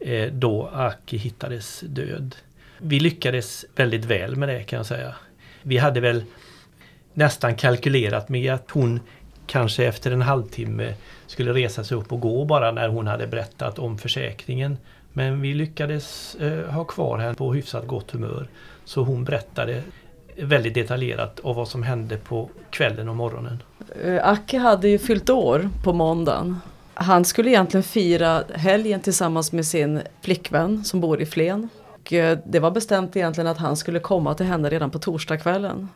Eh, då Aki hittades död. Vi lyckades väldigt väl med det kan jag säga. Vi hade väl nästan kalkylerat med att hon kanske efter en halvtimme skulle resa sig upp och gå bara när hon hade berättat om försäkringen. Men vi lyckades eh, ha kvar henne på hyfsat gott humör. Så hon berättade väldigt detaljerat om vad som hände på kvällen och morgonen. Eh, Acke hade ju fyllt år på måndagen. Han skulle egentligen fira helgen tillsammans med sin flickvän som bor i Flen. Och, eh, det var bestämt egentligen att han skulle komma till henne redan på torsdagskvällen.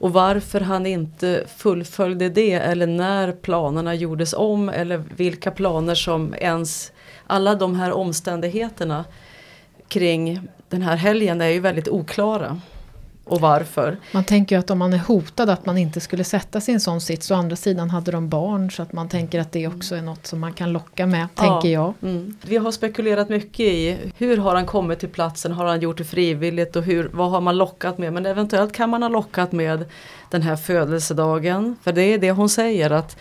Och varför han inte fullföljde det eller när planerna gjordes om eller vilka planer som ens alla de här omständigheterna kring den här helgen är ju väldigt oklara. Och varför? Man tänker ju att om man är hotad att man inte skulle sätta sig i en sån sits. Å andra sidan hade de barn så att man tänker att det också är något som man kan locka med, ja, tänker jag. Mm. Vi har spekulerat mycket i hur har han kommit till platsen, har han gjort det frivilligt och hur, vad har man lockat med? Men eventuellt kan man ha lockat med den här födelsedagen. För det är det hon säger att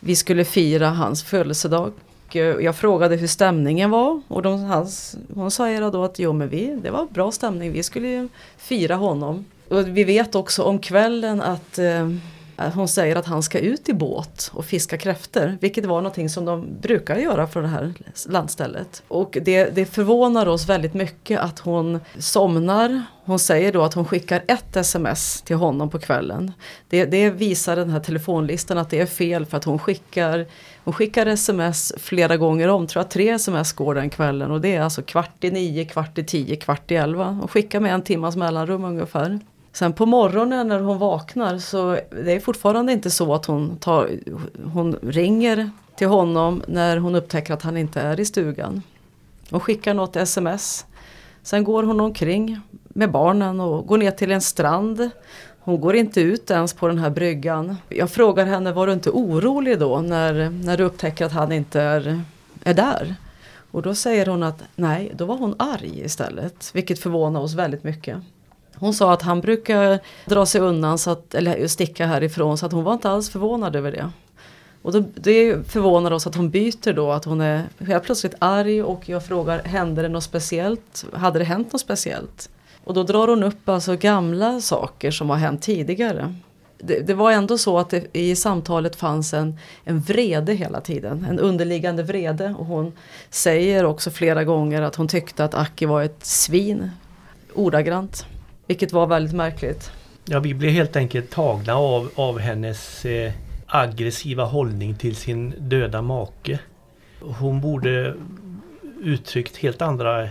vi skulle fira hans födelsedag. Eh, jag frågade hur stämningen var och de, hans, hon sa då att jo men vi, det var bra stämning, vi skulle fira honom. Och vi vet också om kvällen att eh, hon säger att han ska ut i båt och fiska kräftor. Vilket var någonting som de brukar göra för det här landstället. Och det, det förvånar oss väldigt mycket att hon somnar. Hon säger då att hon skickar ett sms till honom på kvällen. Det, det visar den här telefonlistan att det är fel för att hon skickar hon skickar sms flera gånger om, tror jag tre sms går den kvällen och det är alltså kvart i nio, kvart i tio, kvart i elva. Hon skickar med en timmas mellanrum ungefär. Sen på morgonen när hon vaknar så det är fortfarande inte så att hon, tar, hon ringer till honom när hon upptäcker att han inte är i stugan. Hon skickar något sms. Sen går hon omkring med barnen och går ner till en strand. Hon går inte ut ens på den här bryggan. Jag frågar henne, var du inte orolig då när, när du upptäcker att han inte är, är där? Och då säger hon att nej, då var hon arg istället. Vilket förvånar oss väldigt mycket. Hon sa att han brukar dra sig undan så att, eller sticka härifrån så att hon var inte alls förvånad över det. Och då, det förvånar oss att hon byter då, att hon är helt plötsligt arg och jag frågar, hände det något speciellt? Hade det hänt något speciellt? Och då drar hon upp alltså gamla saker som har hänt tidigare. Det, det var ändå så att det, i samtalet fanns en, en vrede hela tiden, en underliggande vrede. Och hon säger också flera gånger att hon tyckte att Aki var ett svin, ordagrant. Vilket var väldigt märkligt. Ja, vi blev helt enkelt tagna av, av hennes eh, aggressiva hållning till sin döda make. Hon borde uttryckt helt andra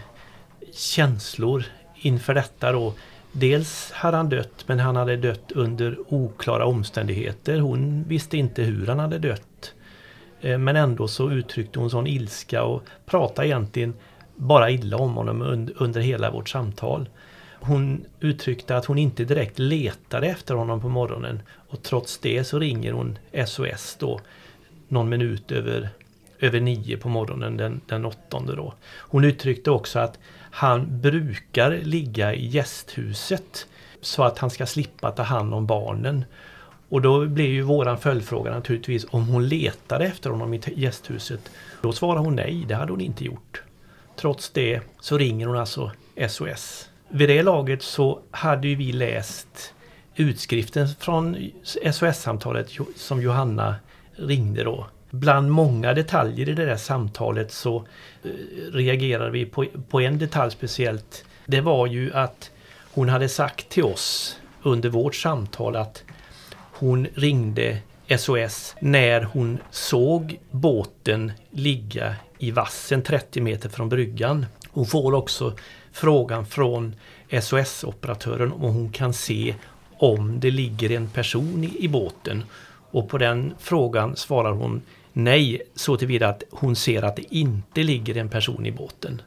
känslor inför detta då. Dels hade han dött men han hade dött under oklara omständigheter. Hon visste inte hur han hade dött. Eh, men ändå så uttryckte hon sån ilska och pratade egentligen bara illa om honom under hela vårt samtal. Hon uttryckte att hon inte direkt letade efter honom på morgonen och trots det så ringer hon SOS då någon minut över, över nio på morgonen den, den åttonde då. Hon uttryckte också att han brukar ligga i gästhuset så att han ska slippa ta hand om barnen. Och då blir ju våran följdfråga naturligtvis om hon letade efter honom i gästhuset. Då svarar hon nej, det hade hon inte gjort. Trots det så ringer hon alltså SOS. Vid det laget så hade ju vi läst utskriften från SOS-samtalet som Johanna ringde då. Bland många detaljer i det där samtalet så eh, reagerade vi på, på en detalj speciellt. Det var ju att hon hade sagt till oss under vårt samtal att hon ringde SOS när hon såg båten ligga i vassen 30 meter från bryggan. Hon får också frågan från SOS-operatören om hon kan se om det ligger en person i, i båten. Och på den frågan svarar hon nej så tillvida att hon ser att det inte ligger en person i båten.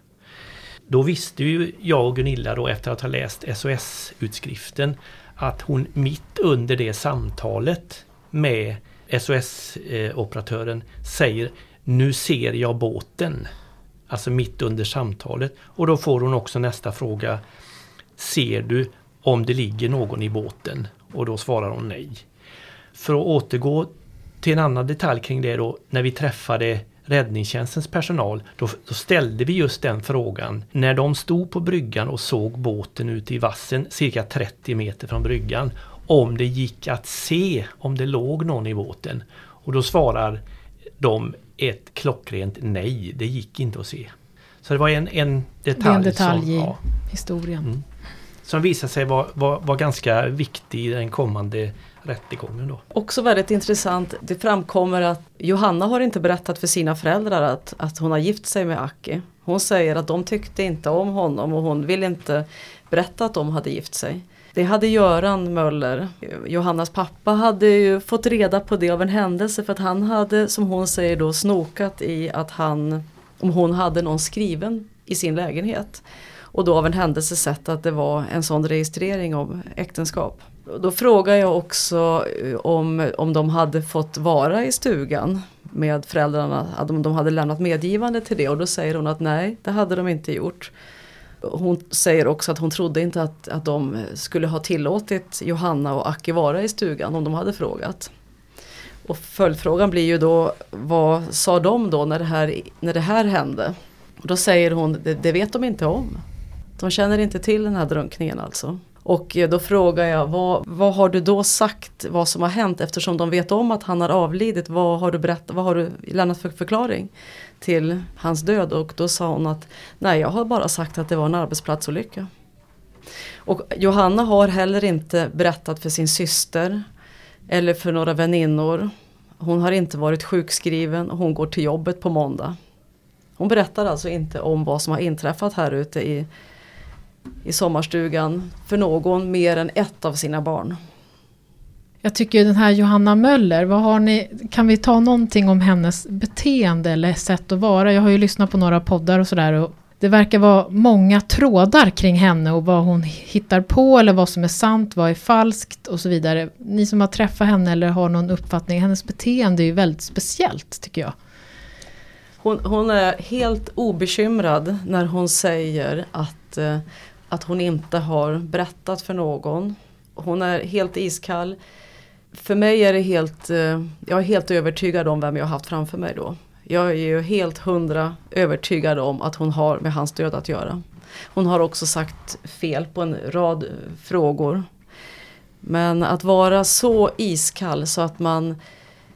Då visste ju jag och Gunilla då efter att ha läst SOS-utskriften att hon mitt under det samtalet med SOS-operatören säger Nu ser jag båten. Alltså mitt under samtalet. Och då får hon också nästa fråga Ser du om det ligger någon i båten? Och då svarar hon nej. För att återgå till en annan detalj kring det då, när vi träffade räddningstjänstens personal, då, då, ställde vi just den frågan när de stod på bryggan och såg båten ute i vassen cirka 30 meter från bryggan om det gick att se om det låg någon i båten. Och då svarar de ett klockrent nej, det gick inte att se. Så det var en, en detalj, en detalj som, i ja, historien. Mm, som visade sig vara var, var ganska viktig i den kommande rättegången. Då. Också väldigt intressant, det framkommer att Johanna har inte berättat för sina föräldrar att, att hon har gift sig med Aki. Hon säger att de tyckte inte om honom och hon vill inte berätta att de hade gift sig. Det hade Göran Möller, Johannas pappa, hade ju fått reda på det av en händelse för att han hade, som hon säger då, snokat i att han, om hon hade någon skriven i sin lägenhet. Och då av en händelse sett att det var en sån registrering av äktenskap. Då frågar jag också eh, om, om de hade fått vara i stugan med föräldrarna, om de hade lämnat medgivande till det och då säger hon att nej, det hade de inte gjort. Hon säger också att hon trodde inte att, att de skulle ha tillåtit Johanna och Aki vara i stugan om de hade frågat. Och följdfrågan blir ju då, vad sa de då när det här, när det här hände? Och då säger hon, det, det vet de inte om. De känner inte till den här drunkningen alltså. Och då frågar jag, vad, vad har du då sagt vad som har hänt eftersom de vet om att han har avlidit? Vad har du, berätt, vad har du lämnat för förklaring till hans död? Och då sa hon att nej, jag har bara sagt att det var en arbetsplatsolycka. Och Johanna har heller inte berättat för sin syster eller för några väninnor. Hon har inte varit sjukskriven och hon går till jobbet på måndag. Hon berättar alltså inte om vad som har inträffat här ute i i sommarstugan för någon mer än ett av sina barn. Jag tycker den här Johanna Möller, vad har ni, kan vi ta någonting om hennes beteende eller sätt att vara? Jag har ju lyssnat på några poddar och sådär och det verkar vara många trådar kring henne och vad hon hittar på eller vad som är sant, vad är falskt och så vidare. Ni som har träffat henne eller har någon uppfattning, hennes beteende är ju väldigt speciellt tycker jag. Hon, hon är helt obekymrad när hon säger att eh, att hon inte har berättat för någon. Hon är helt iskall. För mig är det helt, eh, jag är helt övertygad om vem jag har haft framför mig då. Jag är ju helt hundra övertygad om att hon har med hans död att göra. Hon har också sagt fel på en rad frågor. Men att vara så iskall så att man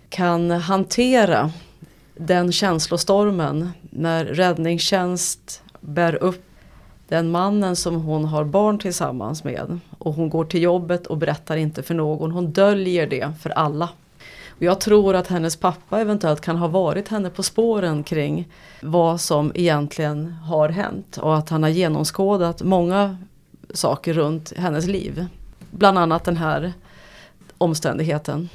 kan hantera den känslostormen när räddningstjänst bär upp den mannen som hon har barn tillsammans med och hon går till jobbet och berättar inte för någon. Hon döljer det för alla. Och jag tror att hennes pappa eventuellt kan ha varit henne på spåren kring vad som egentligen har hänt och att han har genomskådat många saker runt hennes liv. Bland annat den här omständigheten.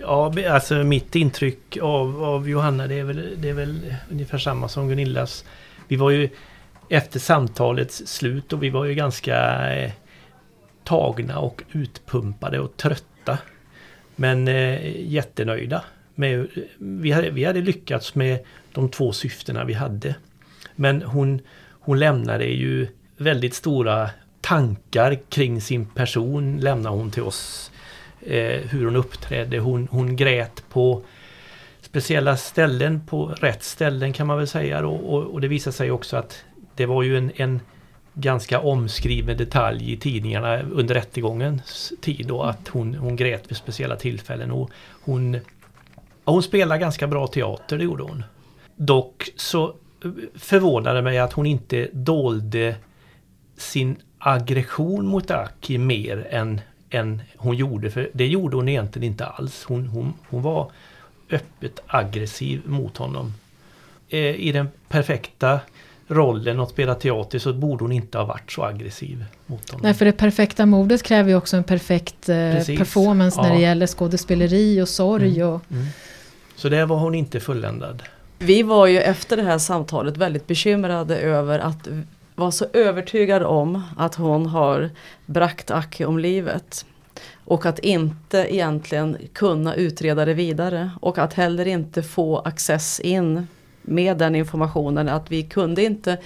Ja, alltså mitt intryck av, av Johanna det är, väl, det är väl ungefär samma som Gunillas. Vi var ju efter samtalets slut och vi var ju ganska eh, tagna och utpumpade och trötta. Men eh, jättenöjda. Med, vi, hade, vi hade lyckats med de två syftena vi hade. Men hon, hon lämnade ju väldigt stora tankar kring sin person lämnade hon till oss. Eh, hur hon uppträdde. Hon, hon grät på speciella ställen, på rätt ställen kan man väl säga. då och, och det visade sig också att det var ju en, en ganska omskriven detalj i tidningarna under rättegångens tid då att hon, hon grät vid speciella tillfällen. Och hon, hon spelade ganska bra teater, det gjorde hon. Dock så eh, förvånade mig att hon inte dolde sin aggression mot Aki mer än, än hon gjorde. För det gjorde hon egentligen inte alls. Hon, hon, hon var öppet aggressiv mot honom. Eh, I den perfekta rollen att spela teater så borde hon inte ha varit så aggressiv mot honom. Nej, för det perfekta mordet kräver ju också en perfekt eh, performance ja. när det gäller skådespeleri och sorg. Mm. Och... Mm. Så där var hon inte fulländad. Vi var ju efter det här samtalet väldigt bekymrade över att vara så övertygad om att hon har bragt Aki om livet. Och att inte egentligen kunna utreda det vidare och att heller inte få access in med den informationen. Att vi kunde inte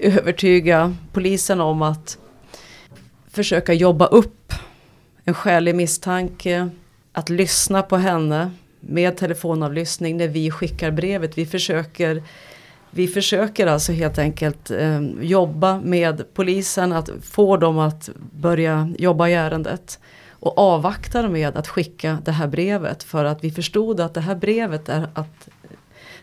övertyga polisen om att försöka jobba upp en skälig misstanke, att lyssna på henne med telefonavlyssning när vi skickar brevet. Vi försöker, vi försöker alltså helt enkelt eh, jobba med polisen, att få dem att börja jobba i ärendet. Och avvaktar med att skicka det här brevet för att vi förstod att det här brevet är att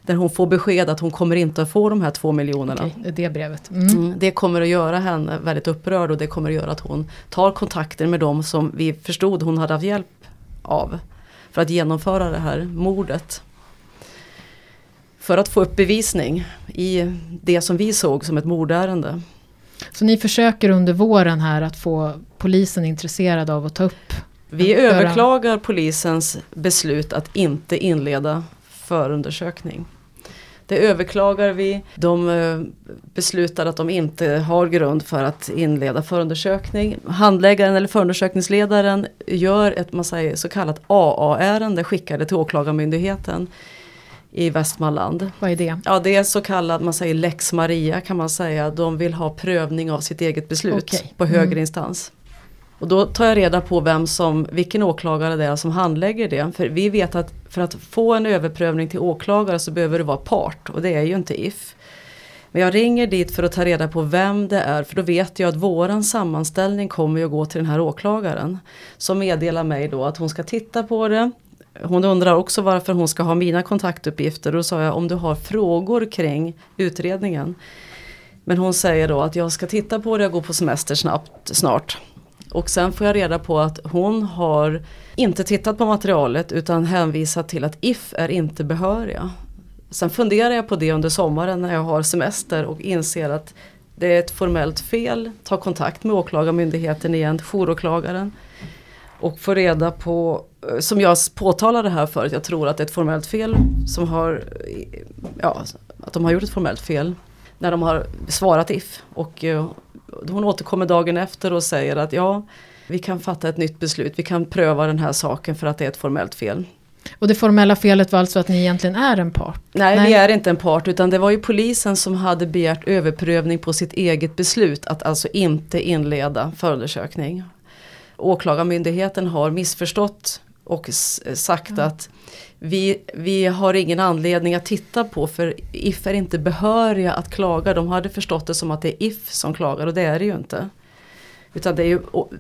där hon får besked att hon kommer inte att få de här två miljonerna. Okej, det brevet. Mm. Mm, det kommer att göra henne väldigt upprörd och det kommer att göra att hon tar kontakter med dem som vi förstod hon hade haft hjälp av. För att genomföra det här mordet. För att få upp bevisning i det som vi såg som ett mordärende. Så ni försöker under våren här att få polisen intresserad av att ta upp? Vi överklagar polisens beslut att inte inleda förundersökning. Det överklagar vi. De eh, beslutar att de inte har grund för att inleda förundersökning. Handläggaren eller förundersökningsledaren gör ett man säger, så kallat AA-ärende, skickar det till Åklagarmyndigheten i Västmanland. Vad är det? Ja det är så kallad, man säger lex Maria kan man säga. De vill ha prövning av sitt eget beslut okay. på högre mm. instans. Och då tar jag reda på vem som, vilken åklagare det är som handlägger det. För vi vet att för att få en överprövning till åklagare så behöver du vara part och det är ju inte If. Men jag ringer dit för att ta reda på vem det är för då vet jag att våran sammanställning kommer att gå till den här åklagaren. Som meddelar mig då att hon ska titta på det. Hon undrar också varför hon ska ha mina kontaktuppgifter och då sa jag om du har frågor kring utredningen. Men hon säger då att jag ska titta på det och gå på semester snabbt, snart. Och sen får jag reda på att hon har inte tittat på materialet utan hänvisat till att If är inte behöriga. Sen funderar jag på det under sommaren när jag har semester och inser att det är ett formellt fel. Ta kontakt med åklagarmyndigheten igen, jouråklagaren. Och få reda på, eh, som jag påtalade här förut, jag tror att det är ett formellt fel som har, ja, att de har gjort ett formellt fel när de har svarat If. Och eh, hon återkommer dagen efter och säger att ja, vi kan fatta ett nytt beslut, vi kan pröva den här saken för att det är ett formellt fel. Och det formella felet var alltså att ni egentligen är en part? Nej, Nej, vi är inte en part utan det var ju polisen som hade begärt överprövning på sitt eget beslut att alltså inte inleda förundersökning. Åklagarmyndigheten har missförstått och sagt mm. att vi, vi har ingen anledning att titta på för If är inte behöriga att klaga. De hade förstått det som att det är If som klagar och det är det ju inte. Utan det är ju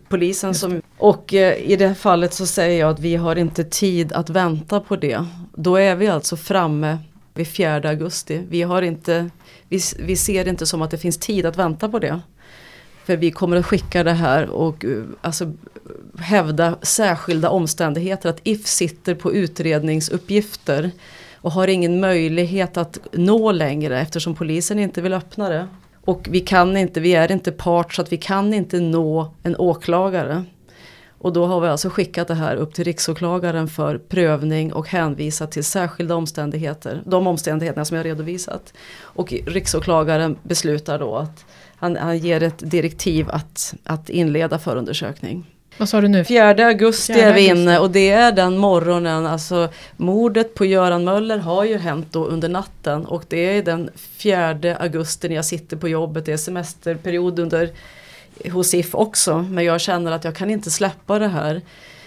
polisen som... Och eh, i det här fallet så säger jag att vi har inte tid att vänta på det. Då är vi alltså framme vid 4 augusti. Vi, har inte, vi, vi ser det inte som att det finns tid att vänta på det. För vi kommer att skicka det här och eh, alltså, hävda särskilda omständigheter. Att If sitter på utredningsuppgifter och har ingen möjlighet att nå längre eftersom polisen inte vill öppna det. Och vi kan inte, vi är inte part så att vi kan inte nå en åklagare. Och då har vi alltså skickat det här upp till riksåklagaren för prövning och hänvisat till särskilda omständigheter. De omständigheterna som jag redovisat. Och riksåklagaren beslutar då att han, han ger ett direktiv att, att inleda förundersökning. Vad sa du nu? 4 augusti 4 är vi inne och det är den morgonen, alltså mordet på Göran Möller har ju hänt då under natten och det är den 4 augusti när jag sitter på jobbet, det är semesterperiod under hos If också, men jag känner att jag kan inte släppa det här.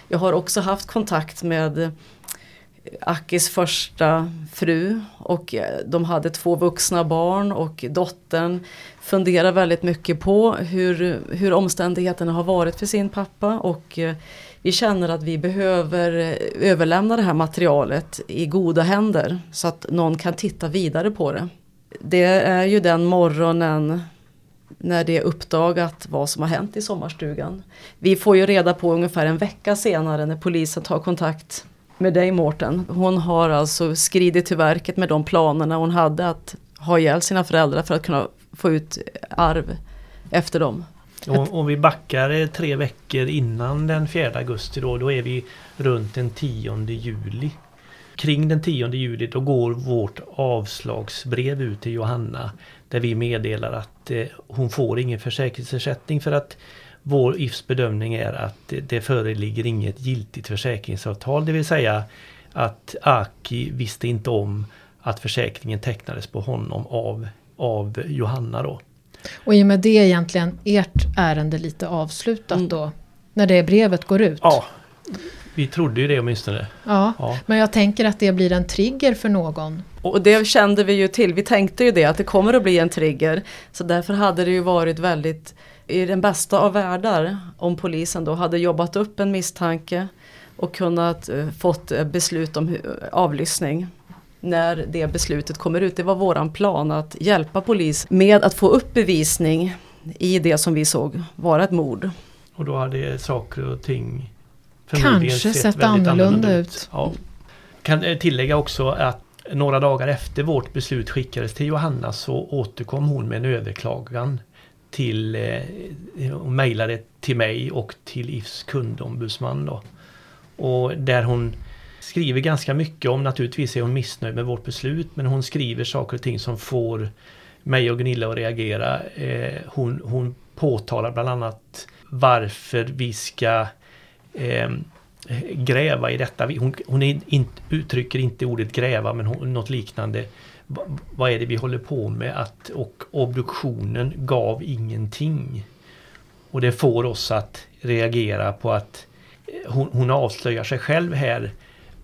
Jag har också haft kontakt med Akis första fru och eh, de hade två vuxna barn och dottern funderar väldigt mycket på hur, hur omständigheterna har varit för sin pappa och eh, vi känner att vi behöver eh, överlämna det här materialet i goda händer så att någon kan titta vidare på det. Det är ju den morgonen när det är uppdagat vad som har hänt i sommarstugan. Vi får ju reda på ungefär en vecka senare när polisen tar kontakt med dig Mårten. Hon har alltså skridit till verket med de planerna hon hade att ha ihjäl sina föräldrar för att kunna få ut arv efter dem. Om, om vi backar eh, tre veckor innan den 4 augusti då, då är vi runt den 10 juli. Kring den 10 juli då går vårt avslagsbrev ut till Johanna där vi meddelar att eh, hon får ingen försäkringsersättning för att vår IFs bedömning är att det, det föreligger inget giltigt försäkringsavtal. Det vill säga att Aki visste inte om att försäkringen tecknades på honom av, av Johanna då. Och i och med det är egentligen ert ärende lite avslutat Mm. då? När det brevet går ut? Ja, vi trodde ju det åtminstone. ja. Ja. Men jag tänker att det blir en trigger för någon. Och det kände vi ju till, vi tänkte ju det att det kommer att bli en trigger. Så därför hade det ju varit väldigt, i den bästa av världar, om polisen då hade jobbat upp en misstanke och kunnat eh, fått eh, beslut om avlyssning. När det beslutet kommer ut, det var våran plan att hjälpa polis med att få upp bevisning i det som vi såg vara ett mord. Och då hade saker och ting Kanske sett annorlunda ut. Ja. Kan eh, tillägga också att några dagar efter vårt beslut skickades till Johanna så återkom hon med en överklagan till eh, hon mejlade till mig och till IFs kundombudsman då. Och där hon skriver ganska mycket om, naturligtvis är hon missnöjd med vårt beslut, men hon skriver saker och ting som får mig och Gunilla att reagera. Eh, hon, hon påtalar bland annat varför vi ska eh, gräva i detta. Hon, hon är in, uttrycker inte ordet gräva men hon, något liknande. Va, vad är det vi håller på med? Att, och obduktionen gav ingenting. Och det får oss att reagera på att eh, hon, hon avslöjar sig själv här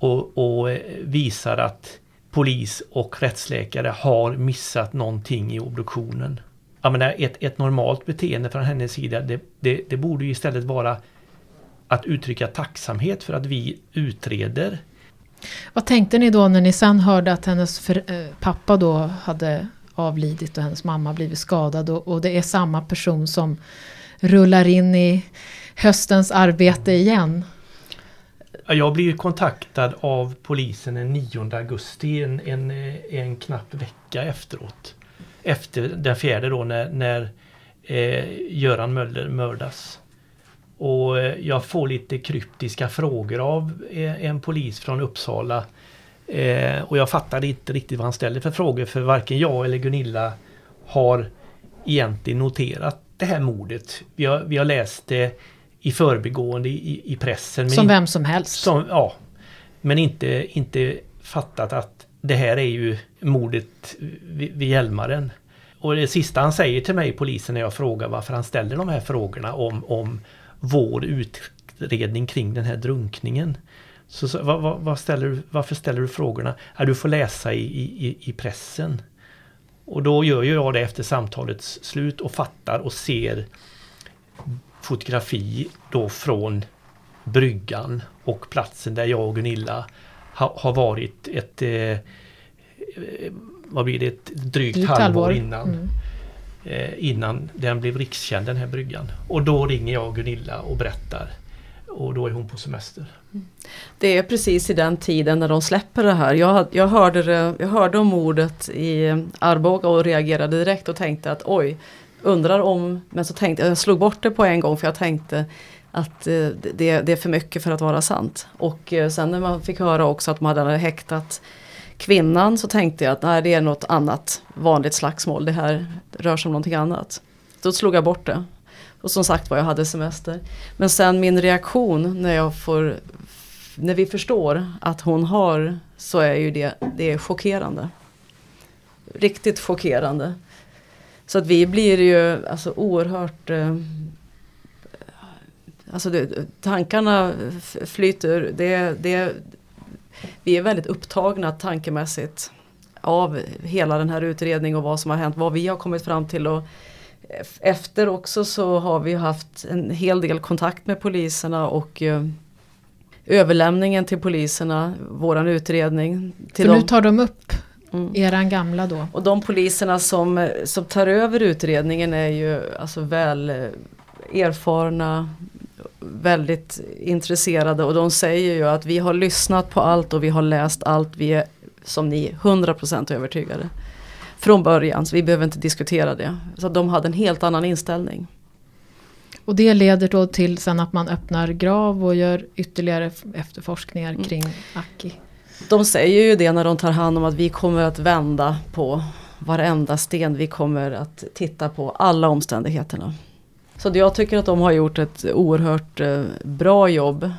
och, och eh, visar att polis och rättsläkare har missat någonting i obduktionen. Jag menar, ett, ett normalt beteende från hennes sida det, det, det borde ju istället vara att uttrycka tacksamhet för att vi utreder. Vad tänkte ni då när ni sen hörde att hennes för, äh, pappa då hade avlidit och hennes mamma blivit skadad och, och det är samma person som rullar in i höstens arbete igen? Jag blev kontaktad av polisen den 9 augusti, en, en, eh, en knapp vecka efteråt. Efter den fjärde då när, när eh, Göran Möller mördas. Och eh, jag får lite kryptiska frågor av eh, en polis från Uppsala. Eh, och jag fattade inte riktigt vad han ställde för frågor för varken jag eller Gunilla har egentligen noterat det här mordet. Vi har, vi har läst det i förbigående i, i pressen. Som vem som helst. som, ja, men inte, inte fattat att det här är ju mordet vid, vid Hjälmaren. Och det sista han säger till mig, polisen, när jag frågar varför han ställer de här frågorna om, om vår utredning kring den här drunkningen. Så, så vad, vad, vad ställer du, varför ställer du frågorna? Ja, du får läsa i, i, i pressen. Och då gör jag det efter samtalets slut och fattar och ser fotografi då från bryggan och platsen där jag och Gunilla ha, har varit ett eh, eh, vad blir det, ett drygt, Drygt halvår, halvår. innan. Mm. Eh, innan den blev rikskänd den här bryggan. Och då ringer jag Gunilla och berättar. Och då är hon på semester. Det är precis i den tiden när de släpper det här. Jag, jag, hörde, det, jag hörde om mordet i Arboga och reagerade direkt och tänkte att oj, undrar om, men så tänkte jag, jag slog bort det på en gång för jag tänkte att eh, det, det är för mycket för att vara sant. Och eh, sen när man fick höra också att man hade häktat kvinnan så tänkte jag att nej, det är något annat vanligt slagsmål. Det här rör sig om någonting annat. Då slog jag bort det. Och som sagt var jag hade semester. Men sen min reaktion när jag får när vi förstår att hon har så är ju det, det är chockerande. Riktigt chockerande. Så att vi blir ju alltså oerhört eh, Alltså det, tankarna flyter. Det, det, vi är väldigt upptagna tankemässigt av hela den här utredningen och vad som har hänt, vad vi har kommit fram till. Och efter också så har vi haft en hel del kontakt med poliserna och eh, överlämningen till poliserna, våran utredning. Till För nu tar de upp mm. eran gamla då? Och de poliserna som, som tar över utredningen är ju alltså väl eh, erfarna, väldigt intresserade och de säger ju att vi har lyssnat på allt och vi har läst allt. Vi är som ni 100% övertygade. Från början, så vi behöver inte diskutera det. Så de hade en helt annan inställning. Och det leder då till sen att man öppnar grav och gör ytterligare efterforskningar mm. kring Aki? De säger ju det när de tar hand om att vi kommer att vända på varenda sten. Vi kommer att titta på alla omständigheterna. Så jag tycker att de har gjort ett oerhört eh, bra jobb.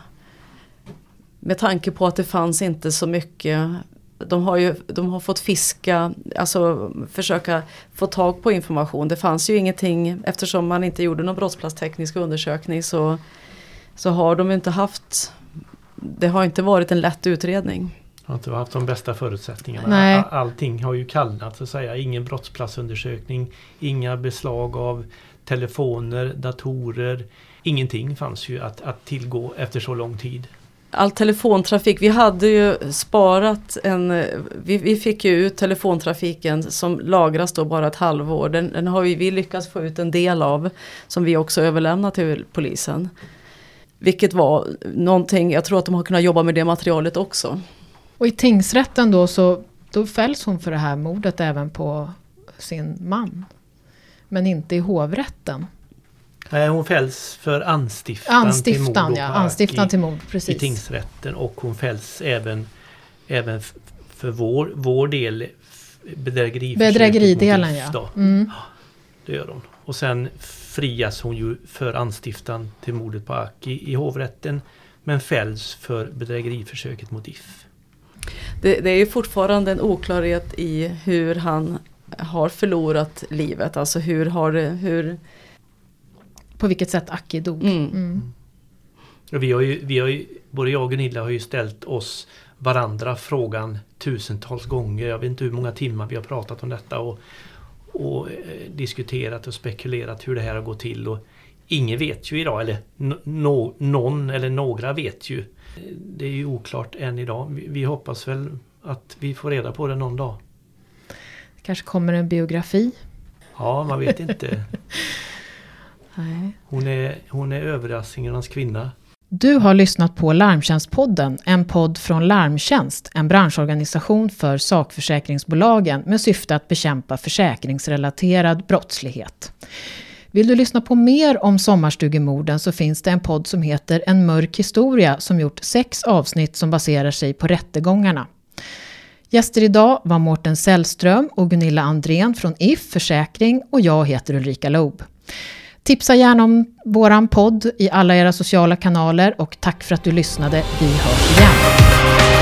Med tanke på att det fanns inte så mycket de har ju de har fått fiska, alltså försöka få tag på information. Det fanns ju ingenting eftersom man inte gjorde någon brottsplatsteknisk undersökning så, så har de inte haft, det har inte varit en lätt utredning. Har inte haft de bästa förutsättningarna. Nej. Allting har ju kallnat så att säga. Ingen brottsplatsundersökning, inga beslag av telefoner, datorer. Ingenting fanns ju att, att tillgå efter så lång tid all telefontrafik, vi hade ju sparat en, vi, vi, fick ju ut telefontrafiken som lagras då bara ett halvår. Den, den har vi, vi lyckats få ut en del av som vi också överlämnar till polisen. Vilket var någonting, jag tror att de har kunnat jobba med det materialet också. Och i tingsrätten då så då fälls hon för det här mordet även på sin man. Men inte i hovrätten. Nej, hon fälls för anstiftan, anstiftan till mord. Ja, anstiftan i, till mord, precis. I tingsrätten och hon fälls även, även för vår, vår del bedrägeri. Bedrägeridelen ja. Mm. Det gör hon. Och sen frias hon ju för anstiftan till mordet på Aki i hovrätten. Men fälls för bedrägeriförsöket mot If. Det, det är ju fortfarande en oklarhet i hur han har förlorat livet. Alltså hur har det, hur på vilket sätt Aki dog. Mm. Mm. Vi har ju, vi har ju, både jag och Gunilla har ju ställt oss varandra frågan tusentals gånger. Jag vet inte hur många timmar vi har pratat om detta och, och eh, diskuterat och spekulerat hur det här har gått till. Och ingen vet ju idag, eller no, någon eller några vet ju. Det är ju oklart än idag. Vi, hoppas väl att vi får reda på det någon dag. Det kanske kommer en biografi? Ja, man vet inte. Hon är, hon är överraskningarnas kvinna. Du har lyssnat på Larmtjänstpodden, en podd från Larmtjänst, en branschorganisation för sakförsäkringsbolagen med syfte att bekämpa försäkringsrelaterad brottslighet. Vill du lyssna på mer om sommarstugemorden så finns det en podd som heter En mörk historia som gjort sex avsnitt som baserar sig på rättegångarna. Gäster idag var Mårten Sällström och Gunilla Andrén från If Försäkring och jag heter Ulrika Loob. Tipsa gärna om våran podd i alla era sociala kanaler och tack för att du lyssnade. Vi hörs igen.